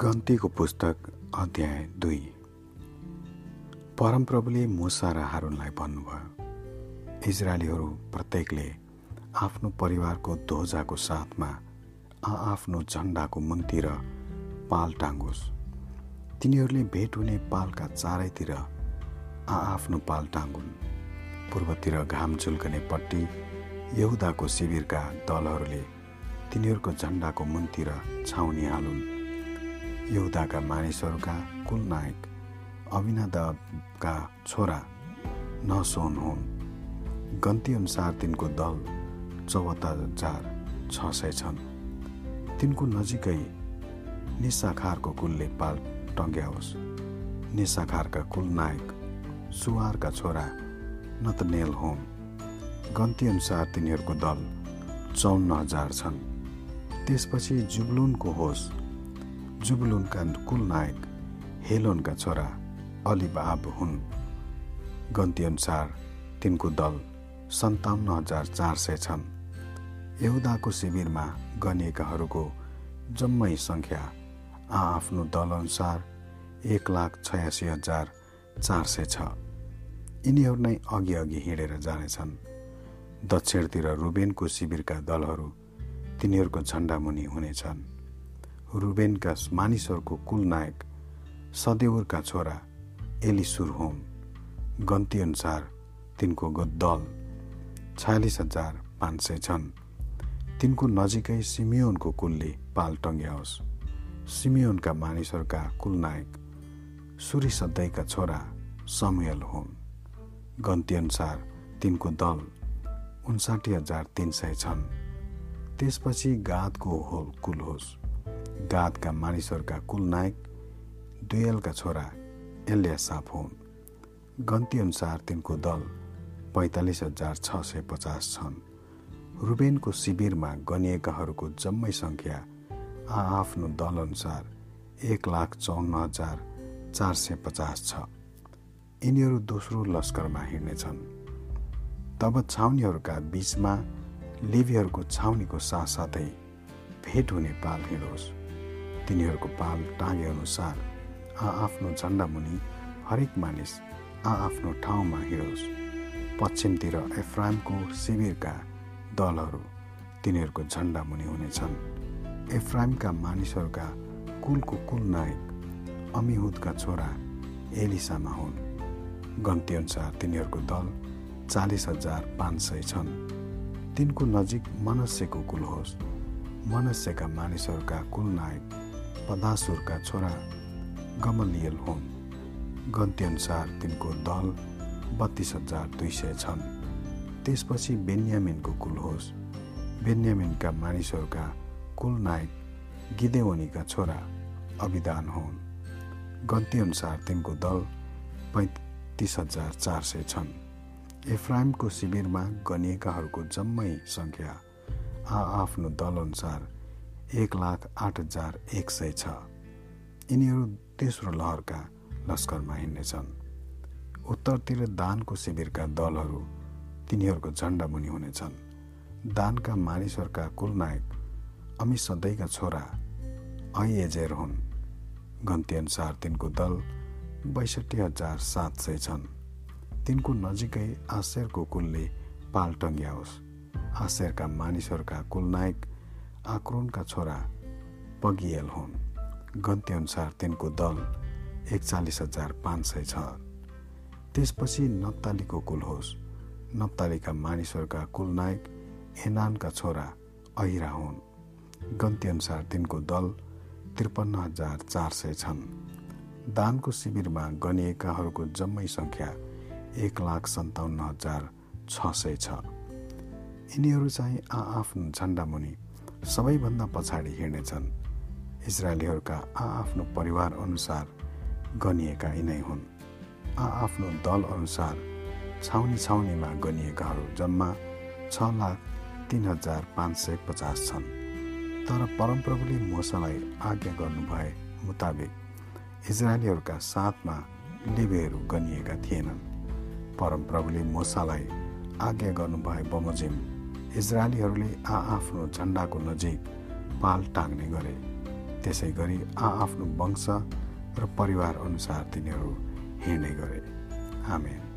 गन्तीको पुस्तक अध्याय दुई। परमप्रभुले मुसा र हारुनलाई भन्नुभयो इजरायलीहरू प्रत्येकले आफ्नो परिवारको ध्वजाको साथमा आआफ्नो झन्डाको मुन्तिर पाल टाङ्गोस् तिनीहरूले भेट हुने पालका चारैतिर आआफ्नो पाल टाङ्गुन् पूर्वतिर घाम झुल्कने पट्टि यहुदाको शिविरका दलहरूले तिनीहरूको झन्डाको मुन्तिर छाउनी हालुन्। यहुदाका मानिसहरूका कुल नायक अभिनादका छोरा नसोन हुन्। गन्ती अनुसार तिनको दल चौहत्तर हजार छ सय छन्। तिनको नजिकै निसाखारको कुलले पाल टङ्ग्याओस्। निसाखारका कुल नायक सुवारका छोरा नतनेल हुन्। गन्ती अनुसार तिनीहरूको दल चौन्न हजार छन्। त्यसपछि जुब्लुनको होस्। जुबलुनका कुल नायक हेलोनका छोरा अलिबाब हुन्। गन्तीअनुसार तिनको दल सन्ताउन्न हजार चार सय छन्। यहुदाको शिविरमा गनिएकाहरूको जम्मै सङ्ख्या आआफ्नो दलअनुसार एक लाख छयासी हजार चार सय छ। यिनीहरू नै अघि अघि हिँडेर जानेछन्। दक्षिणतिर रुबेनको शिविरका दलहरू तिनीहरूको झन्डामुनि हुनेछन्। रुबेनका मानिसहरूको कुल नायक सदेवरका छोरा एलिसुर हुन् गन्तीअनुसार तिनको दल छयालिस हजार पाँच सय छन्। तिनको नजिकै सिमियोनको कुलले पाल टङ्ग्याओस्। सिमियोनका मानिसहरूका कुल नायक सुरिसदैका छोरा समुयल हुन् गन्तीअनुसार तिनको दल उन्साठी हजार तिन सय छन्। त्यसपछि गादको होल कुल होस्। गादका मानिसहरूका कुल नायक दुयलका छोरा एलियासाप हुन्। गन्तीअनुसार तिनको दल पैँतालिस हजार छ सय पचास छन्। रुबेनको शिविरमा गनिएकाहरूको जम्मै सङ्ख्या आआफ्नो दलअनुसार एक लाख चौन्न हजार चार सय पचास छ। यिनीहरू दोस्रो लस्करमा हिँड्नेछन्। तब छाउनीहरूका बिचमा लिभीहरूको छाउनीको साथसाथै भेट हुने पाल हिँडोस्। तिनीहरूको पाल टाँगे अनुसार आआफ्नो झन्डा मुनि हरेक मानिस आआफ्नो ठाउँमा हिँडोस्। पश्चिमतिर एफ्रामको शिविरका दलहरू तिनीहरूको झन्डा मुनि हुनेछन्। एफ्राइमका मानिसहरूका कुलको कुल नायक अमिहुदका छोरा एलिसामा हुन्। गन्तीअनुसार तिनीहरूको दल चालिस हजार पाँच सय छन्। तिनको नजिक मनस्यको कुल होस्। मनस्यका मानिसहरूका कुल नायक पदासुरका छोरा गमलियल हुन्। गन्तीअनुसार तिनको दल बत्तिस हजार दुई सय छन्। त्यसपछि बेन्यामिनको कुल होस्। बेन्यामिनका मानिसहरूका कुल नायक गिदेवनीका छोरा अभिदान हुन्। गन्तीअनुसार तिनको दल पैँतिस हजार चार सय छन्। एफ्राइमको शिविरमा गनिएकाहरूको जम्मै सङ्ख्या आआफ्नो दलअनुसार एक लाख आठ हजार एक सय छ। यिनीहरू तेस्रो लहरका लस्करमा हिँड्नेछन्। उत्तरतिर दानको शिविरका दलहरू तिनीहरूको झन्डा मुनि हुनेछन्। दानका मानिसहरूका कुलनायक अमित सदैका छोरा ऐएजेर हुन्। गन्तीअनुसार तिनको दल बैसठी हजार सात सय छन्। तिनको नजिकै आशेरको कुलले पाल टङ्ग्याओस्। आशेरका मानिसहरूका कुलनायक आक्रोनका छोरा पगियल हुन्। गन्तीअनुसार तिनको दल एकचालिस हजार पाँच सय छ। त्यसपछि नप्तालीको कुल होस्। नप्तालीका मानिसहरूका कुल नायक एनानका छोरा अहिरा हुन्। गन्तीअनुसार तिनको दल त्रिपन्न हजार चार सय छन्। दानको शिविरमा गनिएकाहरूको जम्मै सङ्ख्या एक लाख सन्ताउन्न हजार छ सय छ। यिनीहरू चाहिँ आआफ्नो झन्डा मुनि सबैभन्दा पछाडि हिँड्नेछन्। इजरायलीहरूका आआफ्नो परिवार अनुसार गनिएका यिनै हुन्। आआफ्नो दल अनुसार छाउनी छाउनीमा गनिएकाहरू जम्मा छ लाख तिन हजार पाँच सय पचास छन्। तर परमप्रभुले मोसालाई आज्ञा गर्नुभए मुताबिक इजरायलीहरूका साथमा लेबेहरू गनिएका थिएनन्। परमप्रभुले मोसालाई आज्ञा गर्नुभए बमोजिम इजरायलीहरूले आआफ्नो झन्डाको नजिक पाल टाङ्ने गरे। त्यसै गरी आआफ्नो वंश र परिवार अनुसार तिनीहरू हिँड्ने गरे। आमेन।